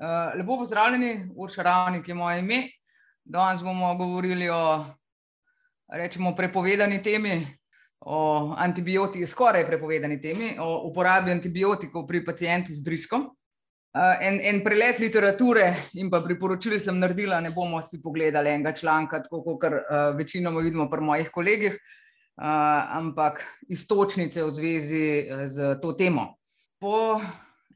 Uh, lepo pozdravljeni, Urša Ravnik je moje ime. Danes bomo govorili o rečemo, prepovedani temi, o antibiotikih, skoraj prepovedani temi, o uporabi antibiotikov pri pacijentu z driskom. Uh, en, en prelet literature in pa priporočili sem naredila, ne bomo si pogledali enega članka, tako kot uh, večinoma vidimo pri mojih kolegih, ampak istočnice v zvezi z to temo. Po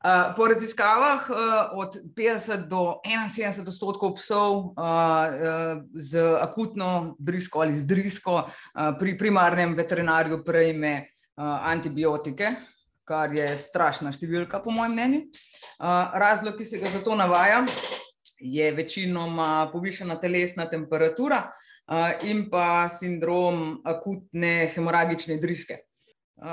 Uh, po raziskavah uh, od 50 do 71 odstotkov psov uh, uh, z akutno drisko ali z drisko uh, pri primarnem veterinarju prejme uh, antibiotike, kar je strašna številka, po mojem mnenju. Uh, razlog, ki se ga za to navaja, je večinoma povišena telesna temperatura uh, in pa sindrom akutne hemoragične driske. Uh,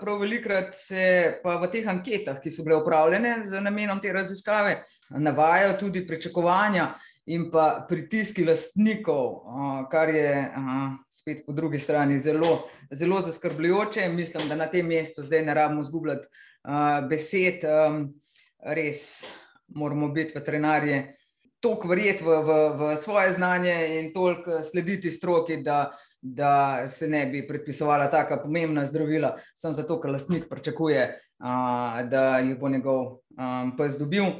prav velikrat se pa v teh anketah, ki so bile upravljene z namenom te raziskave, navajajo tudi pričakovanja in pa pritiski lastnikov, uh, kar je uh, spet po drugi strani zelo, zelo zaskrbljujoče. Mislim, da na tem mestu zdaj ne rabimo zgubljati besed, um, res moramo biti veterinarije. Toliko verjeti v, v, v svoje znanje in toliko slediti stroki, da, da se ne bi predpisovala tako pomembna zdravila, samo zato, ker lastnik pričakuje, da jih bo njegov pes dobil.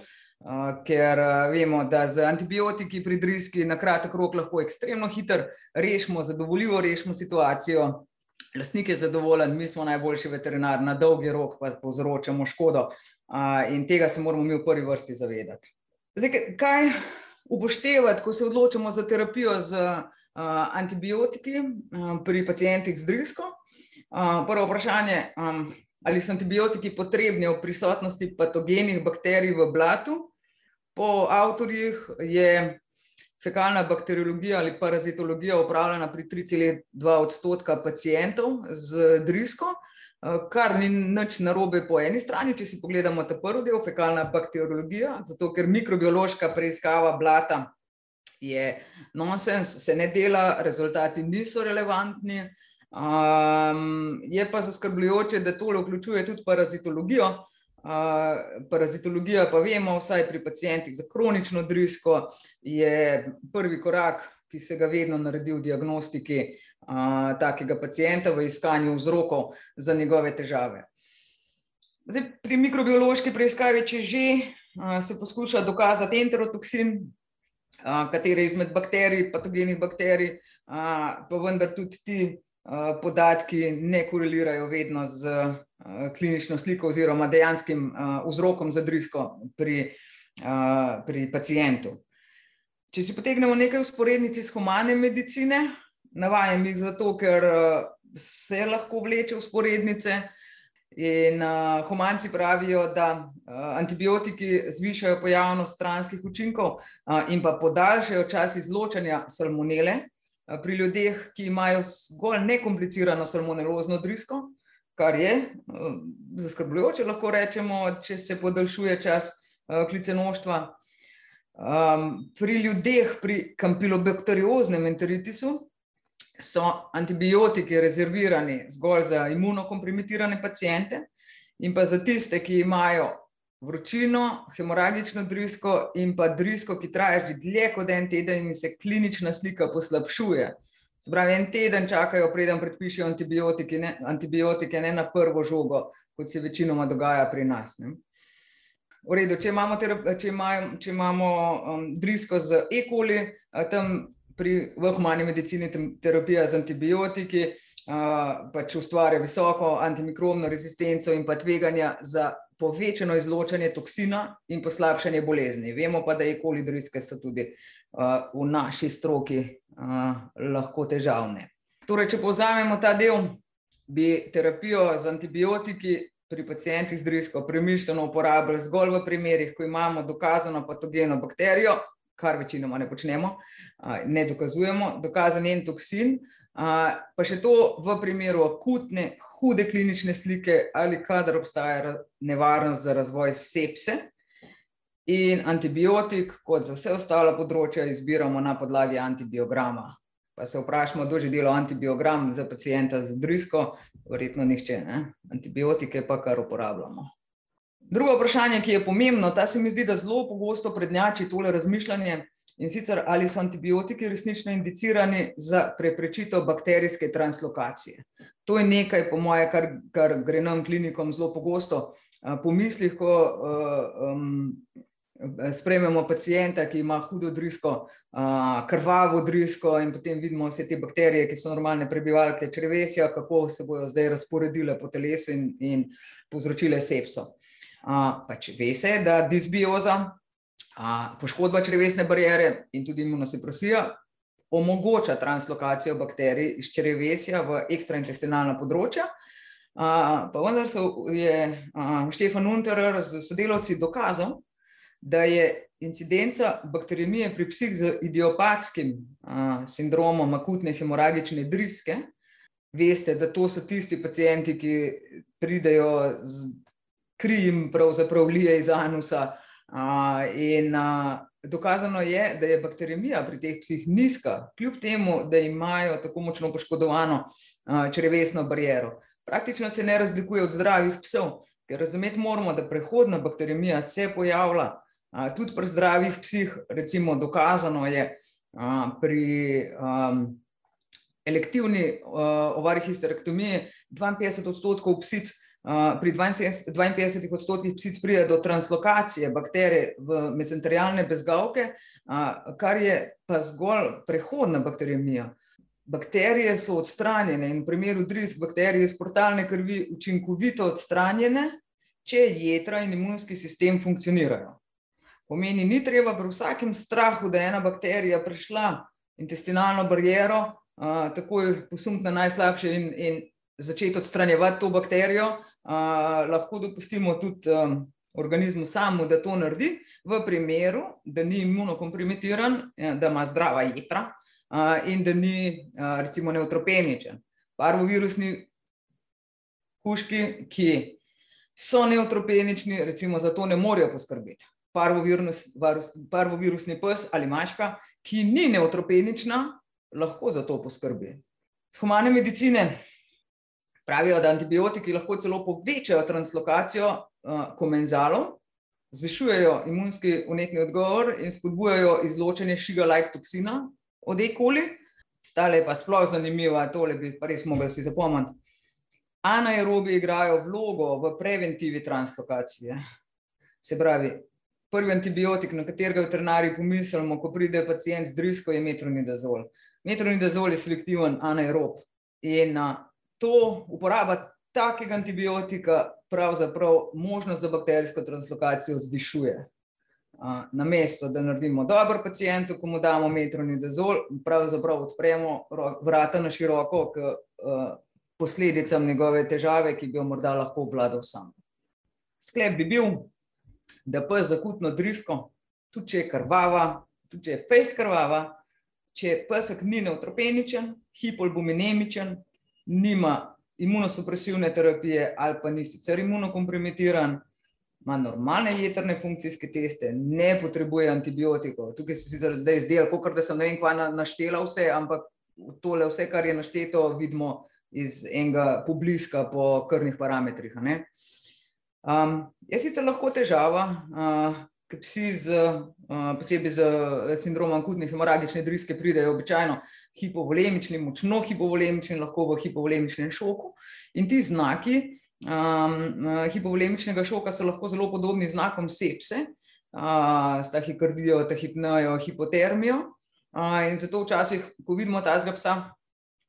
Ker vemo, da z antibiotiki pri driski na kratek rok lahko ekstremno hitro rešimo, zadovoljivo rešimo situacijo. Lastnik je zadovoljen, mi smo najboljši veterinar, na dolgi rok pa povzročamo škodo in tega se moramo mi v prvi vrsti zavedati. Zdaj, kaj upoštevati, ko se odločamo za terapijo z uh, antibiotiki pri pacijentih z drisko. Prvo vprašanje, ali so antibiotiki potrebni v prisotnosti patogenih bakterij v blatu? Po avtorjih je fekalna bakteriologija ali parazitologija upravljena pri 3,2 odstotka pacijentov z drisko, kar ni nič narobe po eni strani, če si pogledamo ta prvi del, fekalna bakteriologija, zato ker mikrobiološka preiskava blata je nonsens, se ne dela, rezultati niso relevantni. Um, je pa zaskrbljujoče, da tole vključuje tudi parazitologijo. Uh, parazitologija, pa vemo, vsaj pri pacijentih za kronično drisko, je prvi korak, ki se ga vedno naredi v diagnostiki uh, takega pacijenta, v iskanju vzrokov za njegove težave. Zdaj, pri mikrobiološki preiskavi, če že uh, se poskuša dokazati enterotoksin, katere izmed bakterij, patogenih bakterij, pa vendar tudi ti podatki ne korelirajo vedno z klinično sliko oziroma dejanskim vzrokom za drisko pri, pri pacijentu. Če si potegnemo nekaj usporednic iz humane medicine, navajam jih zato, ker se lahko vleče usporednice, In uh, humanci pravijo, da uh, antibiotiki zvišajo pojavnost stranskih učinkov uh, in pa podaljšajo čas izločanja salmonele uh, pri ljudeh, ki imajo zgolj nekomplicirano salmonelozno drisko, kar je uh, zaskrbljujoče, lahko rečemo, če se podaljšuje čas uh, klicenoštva. Um, pri ljudeh, pri kampilobakterioznem enteritisu, so antibiotiki rezervirani zgolj za imunokompromitirane pacijente in pa za tiste, ki imajo vročino, hemoragično drisko in pa drisko, ki traja že dlje kot en teden in se klinična slika poslabšuje. Se pravi, en teden čakajo, preden predpišejo antibiotike, ne, antibiotike, ne na prvo žogo, kot se večinoma dogaja pri nas. Ne. V redu, če imamo, če imamo, če imamo um, drisko z E. coli, tam pri, v humani medicini terapija z antibiotiki uh, pač ustvarja visoko antimikrobno rezistenco in pa tveganja za povečano izločanje toksina in poslabšanje bolezni. Vemo pa, da je kolidriske so tudi uh, v naši stroki uh, lahko težavne. Torej, če povzamemo ta del, bi terapijo z antibiotiki pri pacijentih z drisko premišljeno uporabljali zgolj v primerih, ko imamo dokazano patogeno bakterijo, kar večinoma ne počnemo, ne dokazujemo, dokazan je toksin. Pa še to v primeru akutne, hude klinične slike ali kadar obstaja nevarnost za razvoj sepse. In antibiotik, kot za vse ostale področja, izbiramo na podlagi antibiograma. Pa se vprašamo, kdo že dela antibiogram za pacijenta z drisko, verjetno nihče. Ne? Antibiotike pa kar uporabljamo. Drugo vprašanje, ki je pomembno, ta se mi zdi, da zelo pogosto prednjači tole razmišljanje. In sicer, ali so antibiotiki resnično indicirani za preprečitev bakterijske translokacije. To je nekaj, po moje, kar, kar gre nam klinikom zelo pogosto po mislih, ko um, sprememo pacijenta, ki ima hudo drisko, uh, krvavo drisko in potem vidimo vse te bakterije, ki so normalne prebivalke črevesja, kako se bodo zdaj razporedile po telesu in, in povzročile sepso. Pač ve se, da disbioza, poškodba črevesne barijere in tudi imunosupresija omogoča translokacijo bakterij iz črevesja v ekstraintestinalna področja. Pa vendar je Štefan Unterer z sodelavci dokazal, da je incidenca bakterijemije pri psih z idiopatskim sindromom akutne hemoragične driske, veste, da to so tisti pacijenti, ki pridejo z kri jim pravzaprav lije iz anusa, in dokazano je, da je bakterijemija pri teh psih nizka, kljub temu, da imajo tako močno poškodovano črevesno barijero. Praktično se ne razlikuje od zdravih psov, ker razumeti moramo, da prehodna bakterijemija se pojavlja tudi pri zdravih psih, recimo dokazano je pri elektivni ovari histerektomiji 52 odstotkov psic pri 52 odstotkih psic pride do translokacije bakterij v mezenterijalne bezgavke, kar je pa zgolj prehodna bakterijemija. Bakterije so odstranjene in v primeru drisk bakterij iz portalne krvi učinkovito odstranjene, če jetra in imunski sistem funkcionirajo. Pomeni, ni treba pri vsakem strahu, da je ena bakterija prišla intestinalno barijero, takoj posumiti na najslabše in, in začeti odstranjevati to bakterijo, lahko dopustimo tudi um, organizmu samu, da to naredi, v primeru, da ni imunokompromitiran, ja, da ima zdrava jedra uh, in da ni uh, recimo neutropeničen. Parvovirusni kuški, ki so neutropenični, recimo za to ne morejo poskrbeti. Parvovirus, parvovirusni pes ali maška, ki ni neutropenična, lahko za to poskrbi. Z humane medicine Pravijo, da antibiotiki lahko celo povečajo translokacijo uh, komenzalov, zvišujejo imunski unetni odgovor in spodbujajo izločanje šiga-like toksina od E. coli. Tale je pa sploh zanimiva, tole bi pa res mogli si zapomniti. Anaerobi igrajo vlogo v preventivi translokacije. Se pravi, prvi antibiotik, na katerega veterinari pomislimo, ko pride pacijent z drisko, je metronidazol. Metronidazol je selektiven anaerob in to uporaba takega antibiotika pravzaprav možnost za bakterijsko translokacijo zvišuje. Na mesto, da naredimo dobro pacijentu, ko mu damo metronidazol, pravzaprav odpremo vrata na široko k posledicam njegove težave, ki bi jo morda lahko obvladal sam. Sklep bi bil, da pes z akutno drisko, tudi če je krvava, tudi če je fejst krvava, če pesek ni neutropeničen, hipoalbuminemičen, nima imunosupresivne terapije ali pa ni sicer imunokompromitiran, ima normalne jetrne funkcijske teste, ne potrebuje antibiotikov. Tukaj se sicer zdaj zdelo, kot da sem ne vem, kva naštela vse, ampak tole vse, kar je našteto, vidimo iz enega pobliska po krvnih parametrih. Um, je sicer lahko težava, uh, ker psi z, uh, posebej z sindromom akutne hemoragične driske pridejo običajno hipovolemični, močno hipovolemični, lahko v hipovolemičnem šoku. In ti znaki um, hipovolemičnega šoka so lahko zelo podobni znakom sepse, uh, s tahikardijo, tahipnojo, hipotermijo. Uh, in zato včasih, ko vidimo ta zga psa,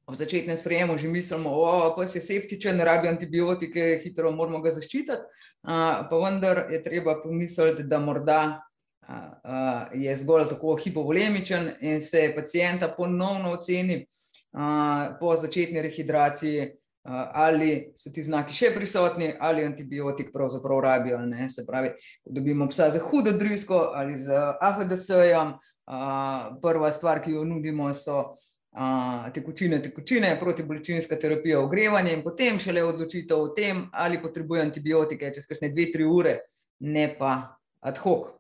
v začetnem sprejemu že mislimo, da pes je septičen, rabi antibiotike, hitro moramo ga zaščititi. Uh, pa vendar je treba pomisliti, da morda je zgolj tako hipovolemičen in se pacijenta ponovno oceni po začetni rehidraciji, ali so ti znaki še prisotni, ali antibiotik pravzaprav rabijo. Ne? Se pravi, ko dobimo psa za hudo drisko ali z AHDS-jem, prva stvar, ki jo nudimo, so tekočine, tekočine, protibolečinska terapija, ogrevanje in potem šele odločitev o tem, ali potrebuje antibiotike čez kakšne dve, tri ure, ne pa ad hoc.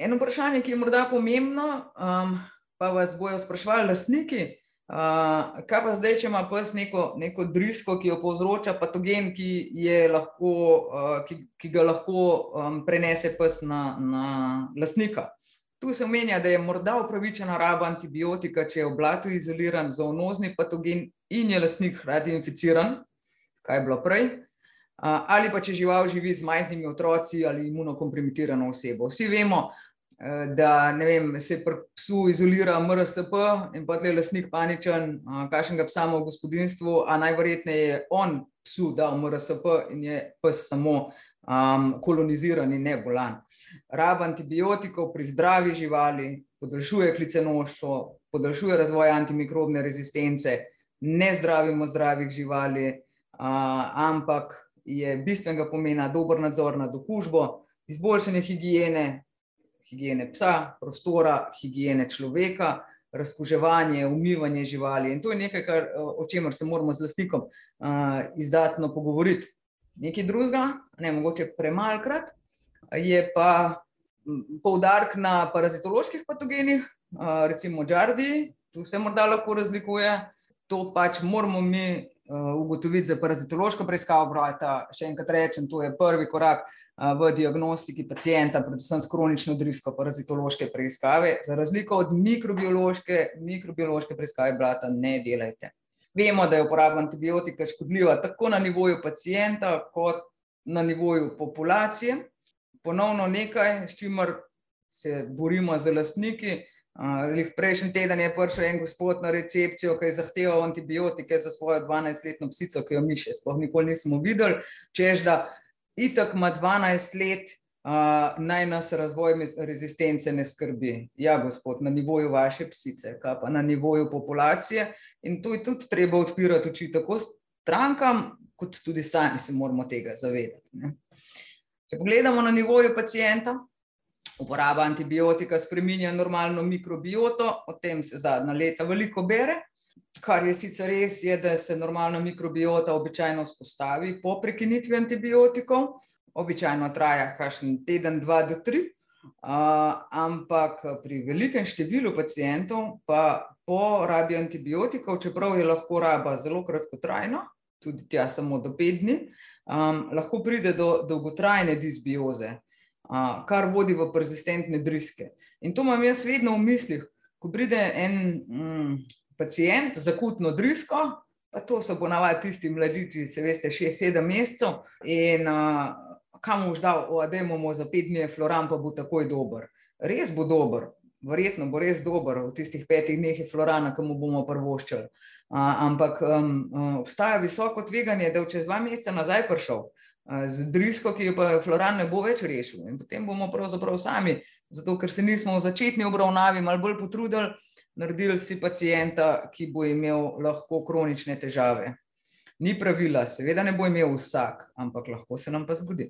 Eno vprašanje, ki je morda pomembno, um, pa vas bojo sprašvali lastniki, Uh, kaj pa zdaj, če ima pes neko, neko drisko, ki jo povzroča patogen, ki, lahko, uh, ki, ki ga lahko um, prenese pes na, na lastnika? Tu se omenja, da je morda upravičena raba antibiotika, če je v blatu izoliran zoonozni patogen in je lastnik hkrati inficiran, kaj je bilo prej, ali pa če žival živi z majhnimi otroci ali imunokompromitirano osebo. Vsi vemo, da vem, se pri psu izolira MRSP in pa je lastnik paničen, kakšen ga psa ima v gospodinstvu, a najverjetneje je on psu dal MRSP in je pes samo um, koloniziran in ne bolan. Rab antibiotikov pri zdravi živali podaljšuje klicenoštvo, podaljšuje razvoj antimikrobne rezistence, ne zdravimo zdravih živali, uh, ampak je bistvenega pomena dober nadzor nad okužbo, izboljšanje higiene, higiene psa, prostora, higiene človeka, razkuževanje, umivanje živali. In to je nekaj, kar, o čemer se moramo z lastnikom uh, izdatno pogovoriti. Nekaj drugega, ne mogoče premalkrat, je pa poudarek na parazitoloških patogenih, uh, recimo Džardi, tu se morda lahko razlikuje. To pač moramo mi uh, ugotoviti za parazitološko preiskavo. Brojta, še enkrat rečem, to je prvi korak v diagnostiki pacijenta, predvsem s kronično drisko parazitološke preiskave. Za razliko od mikrobiološke, mikrobiološke preiskave blata ne delajte. Vemo, da je uporaba antibiotika škodljiva tako na nivoju pacijenta, kot na nivoju populacije. Ponovno nekaj, s čimer se borimo z lastniki. Uh, prejšnji teden je prišel en gospod na recepcijo, ki je zahteval antibiotike za svojo 12-letno psico, ki jo mi še sploh nikoli nismo videli, čež da itak ima 12 let, uh, naj nas razvoj rezistence ne skrbi. Ja, gospod, na nivoju vaše psice, kaj pa na nivoju populacije. In to je tudi treba odpirati oči tako strankam, kot tudi sami se moramo tega zavedati. Ne. Če pogledamo na nivoju pacijenta, uporaba antibiotika spreminja normalno mikrobioto, o tem se zadnja leta veliko bere. Kar je sicer res, je, da se normalna mikrobiota običajno spostavi po prekinitvi antibiotikov, običajno traja kakšen teden, dva do tri, uh, ampak pri velikem številu pacijentov, pa po rabi antibiotikov, čeprav je lahko raba zelo kratkotrajna, tudi tja samo do pet dni, um, lahko pride do dolgotrajne disbioze, uh, kar vodi v persistentne driske. In to imam jaz vedno v mislih, ko pride en. Mm, pacijent z akutno drisko, pa to so ponavadi tisti mladiči, se veste, 6-7 mesecev. In uh, kam boš dal, da imamo za pet dni floran, pa bo takoj dober. Res bo dober, verjetno bo res dober v tistih petih dneh florana, ki mu bomo prvoščali. Uh, ampak um, uh, obstaja visoko tveganje, da bo čez dva meseca nazaj prišel. Z drisko, ki jo pa Floran ne bo več rešil, in potem bomo pravzaprav sami, zato ker se nismo v začetni obravnavi malo bolj potrudili, naredili si pacijenta, ki bo imel lahko kronične težave. Ni pravila, seveda ne bo imel vsak, ampak lahko se nam pa zgodi.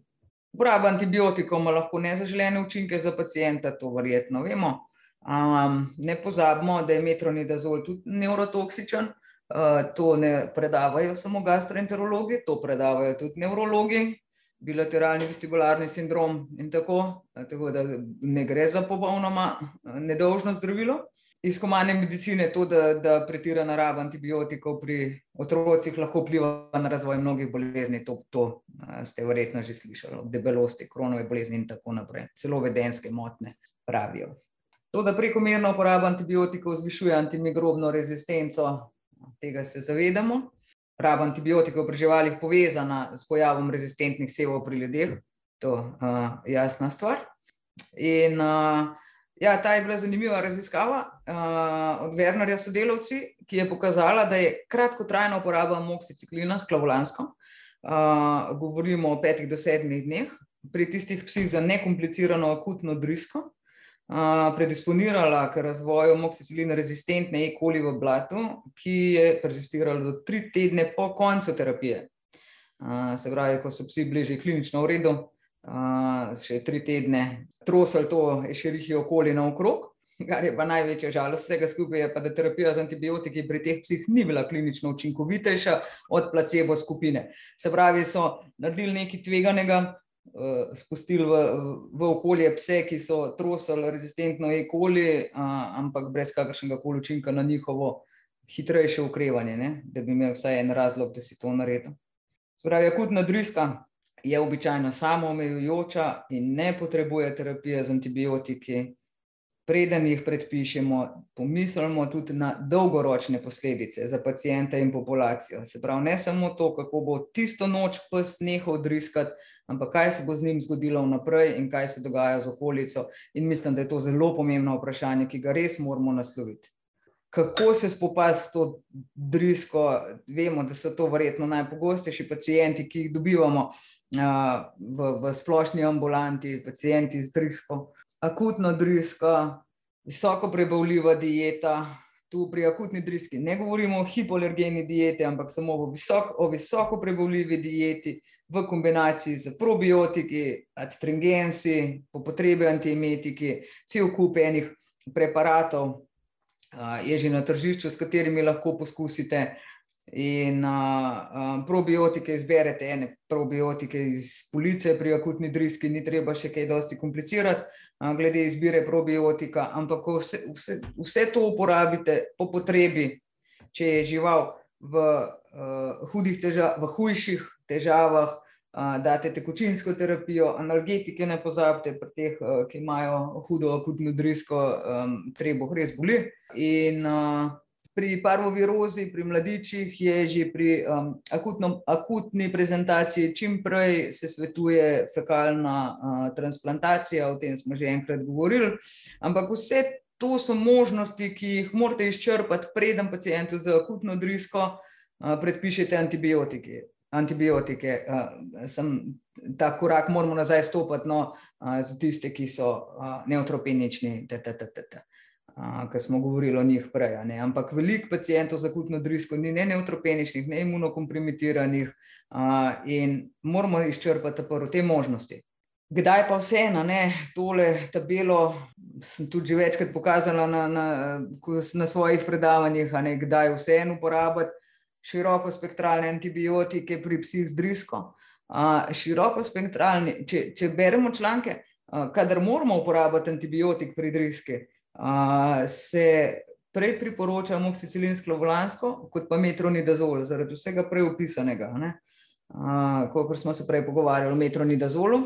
Uporaba antibiotikov ima lahko nezaželene učinke za pacijenta, to verjetno vemo. Um, ne pozabimo, da je metronidazol tudi neurotoksičen. Uh, to ne predavajo samo gastroenterologi, to predavajo tudi nevrologi, bilateralni vestibularni sindrom in tako, tako da ne gre za popolnoma nedolžno zdravilo iz humane medicine to, da, da pretirana raba antibiotikov pri otrocih lahko vpliva na razvoj mnogih bolezni. To, to ste verjetno že slišali, debelosti, kronove bolezni in tako naprej. Celo vedenske motne pravijo. To, da prekomerna uporaba antibiotikov zvišuje antimikrobno rezistenco, tega se zavedamo. Raba antibiotikov pri živalih povezana s pojavom rezistentnih sevov pri ljudeh, to je uh, jasna stvar. In uh, Ja, ta je bila zanimiva raziskava uh, od Wernerja sodelavci, ki je pokazala, da je kratkotrajna uporaba moksiciklina s klavolansko, uh, govorimo o petih do sedmih dneh, pri tistih psih za nekomplicirano akutno drisko, uh, predisponirala k razvoju moksiciklina rezistentne E. coli v blatu, ki je persistirala do tri tedne po koncu terapije. Uh, se pravi, ko so psi bili že klinično v redu, uh, še tri tedne trosili to ešerihijo okoli naokrog. Kar je pa največja žalost vsega skupaj, je pa, da terapija z antibiotiki pri teh psih ni bila klinično učinkovitejša od placebo skupine. Se pravi, so naredili nekaj tveganega, uh, spustili v, v okolje pse, ki so trosili rezistentno E. coli, uh, ampak brez kakršnega koli učinka na njihovo hitrejše ukrevanje, ne? da bi imel vsaj en razlog, da si to naredil. Spravi, akutna driska je običajno samoomejujoča in ne potrebuje terapije z antibiotiki. Preden jih predpišemo, pomislimo tudi na dolgoročne posledice za pacijenta in populacijo. Se pravi, ne samo to, kako bo tisto noč pes nehal driskati, ampak kaj se bo z njim zgodilo vnaprej in kaj se dogaja z okolico. In mislim, da je to zelo pomembno vprašanje, ki ga res moramo nasloviti. Kako se spopasti s to drisko? Vemo, da so to verjetno najpogostejši pacijenti, ki jih dobivamo v, v splošni ambulanti, pacijenti z drisko. Akutna driska, visoko prebavljiva dieta. Tu pri akutni driski ne govorimo o hipoalergeni dieti, ampak samo o visoko, o visoko prebavljivi dieti, v kombinaciji z probiotiki, astringensi, po potrebi antiemetiki, cel kup enih preparatov je že na tržišču, s katerimi lahko poskusite. In uh, probiotike izberete, ene probiotike iz police pri akutni driski, ni treba še kaj dosti komplicirati, uh, glede izbire probiotika, ampak vse, vse, vse to uporabite po potrebi, če je žival v uh, hudih težavah, v hujših težavah, uh, date tekočinsko terapijo, analgetike ne pozabite, pri teh, uh, ki imajo hudo akutno drisko, um, treba res boli. In uh, pri parvovirozi, pri mladičih je že pri um, akutno, akutni prezentaciji čim prej se svetuje fekalna uh, transplantacija, o tem smo že enkrat govorili, ampak vse to so možnosti, ki jih morate izčrpati, preden pacijentu z akutno drisko uh, predpišete antibiotike antibiotike. Uh, sem, ta korak moramo nazaj stopiti no, uh, za tiste, ki so uh, neutropenični, uh, ki smo govorili o njih prej. Ne. Ampak veliko pacijentov z akutno drisko ni ne neutropeničnih, ne imunokompromitiranih uh, in moramo izčrpati prvo te možnosti. Kdaj pa vseeno, tole tabelo sem tudi že večkrat pokazala na, na, na svojih predavanjih, ne, kdaj vseeno uporabiti široko spektralne antibiotike pri psih z drisko. Uh, široko spektralni, če, če beremo članke, uh, kadar moramo uporabiti antibiotik pri driski, uh, se prej priporoča moksicilinsko volansko, kot pa metronidazol, zaradi vsega prej opisanega. Uh, kot smo se prej pogovarjali o metronidazolu.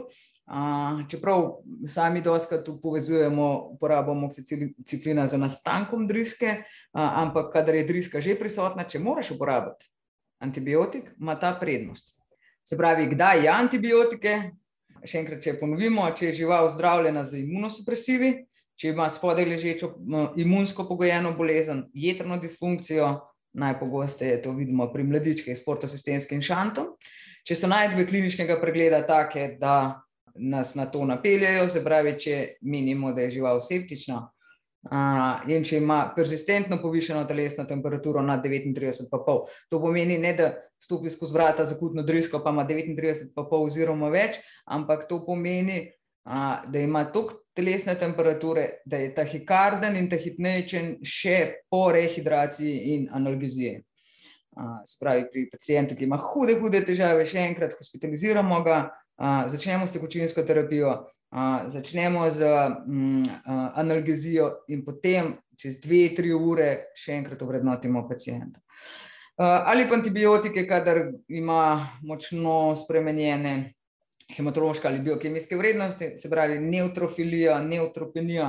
Čeprav sami doskrat povezujemo uporabo moksiciklina za nastankom driske, ampak kadar je driska že prisotna, če moraš uporabiti antibiotik, ima ta prednost. Se pravi, kdaj je antibiotike? Še enkrat, če ponovimo, če je žival zdravljena z imunosupresivi, če ima spodaj ležečo imunsko pogojeno bolezen, jetrno disfunkcijo, najpogosteje to vidimo pri mladičkih s portosistenskim šantom. Če so najdbe kliničnega pregleda take, da nas na to napeljajo, se pravi, če menimo, da je žival septična uh, in če ima persistentno povišeno telesno temperaturo nad 39,5. To pomeni ne, da stopi skozi vrata za kutno drisko, pa ima 39,5 oziroma več, ampak to pomeni, uh, da ima toliko telesne temperature, da je tahikarden in tahipnejčen še po rehidraciji in analgeziji. Spravi pri pacijentu, ki ima hude, hude težave, še enkrat hospitaliziramo ga, začnemo s tekočinsko terapijo, uh, začnemo z um, uh, analgezijo in potem čez dve, tri ure še enkrat ovrednotimo pacijenta. Ali pa antibiotike, kadar ima močno spremenjene hematološke ali biokemijske vrednosti, se pravi neutrofilija, neutropenija,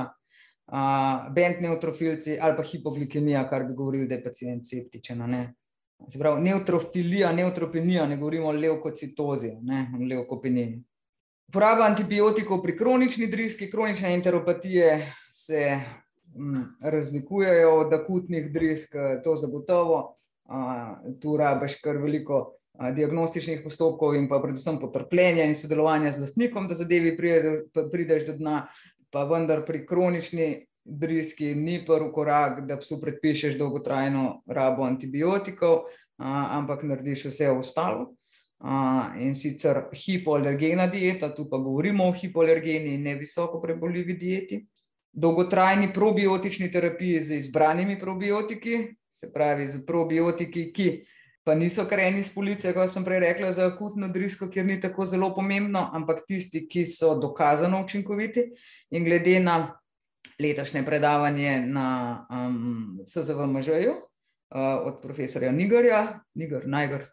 uh, bent neutrofilci ali pa hipoglikemija, kar bi govorili, da je pacijent septičen. Se pravi, neutrofilija, neutropenija, ne govorimo o levkocitozi, ne o levkopeniji. Uporaba antibiotikov pri kronični driski, kronične enteropatije se m, razlikujejo od akutnih drisk, to zagotovo. A, tu rabiš kar veliko diagnostičnih postopkov in pa predvsem potrpljenja in sodelovanja z lastnikom, da zadevi prideš do dna, pa vendar pri kronični driski, ni prvi korak, da psu predpišeš dolgotrajno rabo antibiotikov, ampak narediš vse ostalo. In sicer hipoalergena dieta, tu pa govorimo o hipoalergeni in ne visoko preboljivi dieti. Dolgotrajni probiotični terapiji z izbranimi probiotiki, se pravi z probiotiki, ki pa niso kreni iz police, kot sem prej rekla, za akutno drisko, kjer ni tako zelo pomembno, ampak tisti, ki so dokazano učinkoviti in glede na letošnje predavanje na um, SZVMŽ-ju, od profesorja Nigerja, Niger, Niger.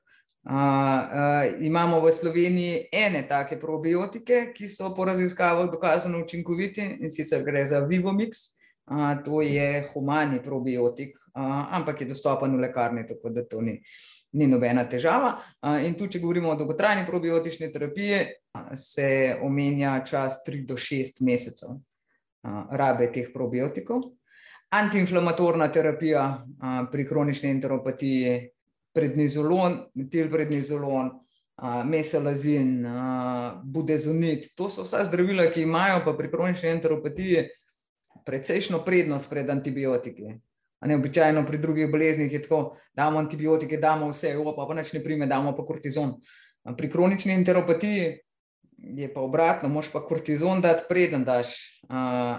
Uh, uh, imamo v Sloveniji ene take probiotike, ki so po raziskavah dokazano učinkoviti in sicer gre za Vivomix, uh, to je humani probiotik, uh, ampak je dostopen v lekarni, tako da to ni, ni nobena težava. In tu, če govorimo o dolgotrajni probiotični terapiji, se omenja čas 3 do 6 mesecev rabe teh probiotikov. Antiinflamatorna terapija pri kronični enteropatiji prednizolon, metilprednizolon, mesalazin, budezonit. To so vsa zdravila, ki imajo pa pri kronični enteropatiji precejšno prednost pred antibiotiki. Neobičajno pri drugih boleznih je tako, damo antibiotike, damo vse, pa pa neč ne prime, damo pa kortizon. Pri kronični enteropatiji je pa obratno, moš pa kortizon dati preden daš uh,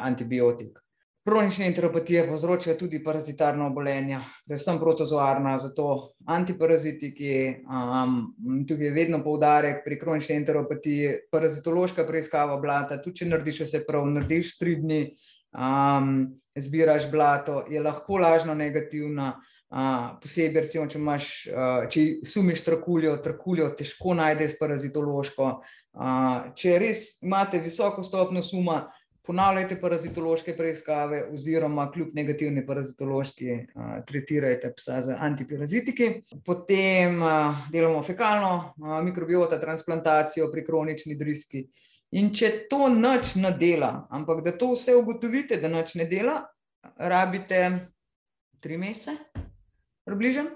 antibiotik. Kronične enteropatije povzročajo tudi parazitarno obolenje, predvsem protozoarna, zato antiparazitiki. Um, tukaj je vedno poudarek pri kronični enteropatiji, parazitološka preiskava blata. Tudi če narediš vse prav, narediš tri dni, um, zbiraš blato, je lahko lažno negativna. Uh, posebej, recimo, če, imaš, uh, če sumiš trakuljo, trakuljo težko najdeš parazitološko. Uh, če res imate visoko stopno suma, ponavljajte parazitološke preiskave, oziroma kljub negativni parazitološki, uh, tretirajte psa z antiparazitiki. Potem uh, delamo fekalno uh, mikrobiota, transplantacijo pri kronični driski. In če to noč ne dela, ampak da to vse ugotovite, da noč ne dela, rabite tri mesece, približno.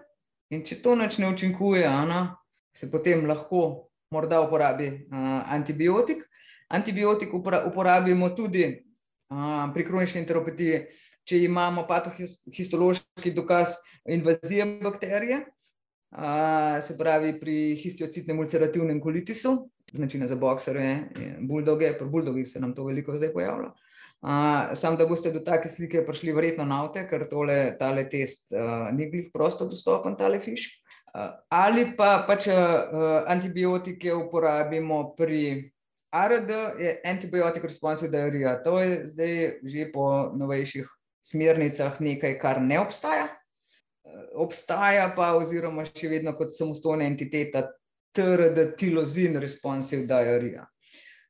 In če to noč ne učinkuje, ana, se potem lahko morda uporabi uh, antibiotik. Antibiotik uporabimo tudi uh, pri kronični enteropatiji, če imamo patohistološki dokaz invazije bakterije, uh, se pravi pri histiocitnem ulcerativnem kolitisu, značilne za boksere, buldoge, pri buldogih se nam to veliko zdaj pojavlja. Uh, sam, da boste do take slike prišli verjetno na avte, ker tole, tale test uh, ni bil prosto dostopen, tale fiš. Uh, ali pa pač uh, antibiotike uporabimo pri ARD je antibiotic responsive diarrhea. To je zdaj že po novejših smernicah nekaj, kar ne obstaja. Obstaja pa, oziroma še vedno kot samostojna entiteta, TRD tilozin responsive diarrhea.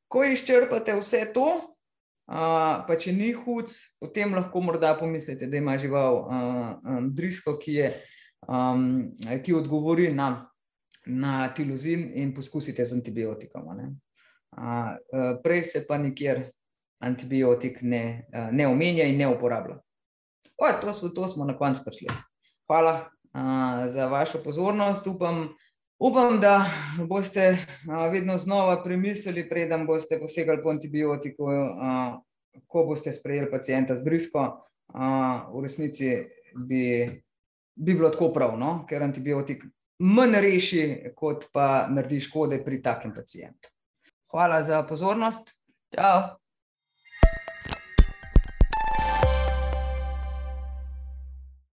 Ko izčrpate vse to, pa če ni hud, potem lahko morda pomislite, da ima žival drisko, ki, je, ki odgovori na, na tilozin in poskusite z antibiotikom. prej se pa nikjer antibiotik ne, ne omenja in ne uporablja. O, to, smo, to smo na koncu prišli. Hvala uh, za vašo pozornost. Upam, upam, da boste uh, vedno znova premislili, preden boste posegali po antibiotiku, uh, ko boste sprejeli pacijenta z drisko. Uh, v resnici bi, bi bilo tako prav, no? ker antibiotik manj reši, kot pa naredi škode pri takem pacijentu. Hvala za pozornost. Čau.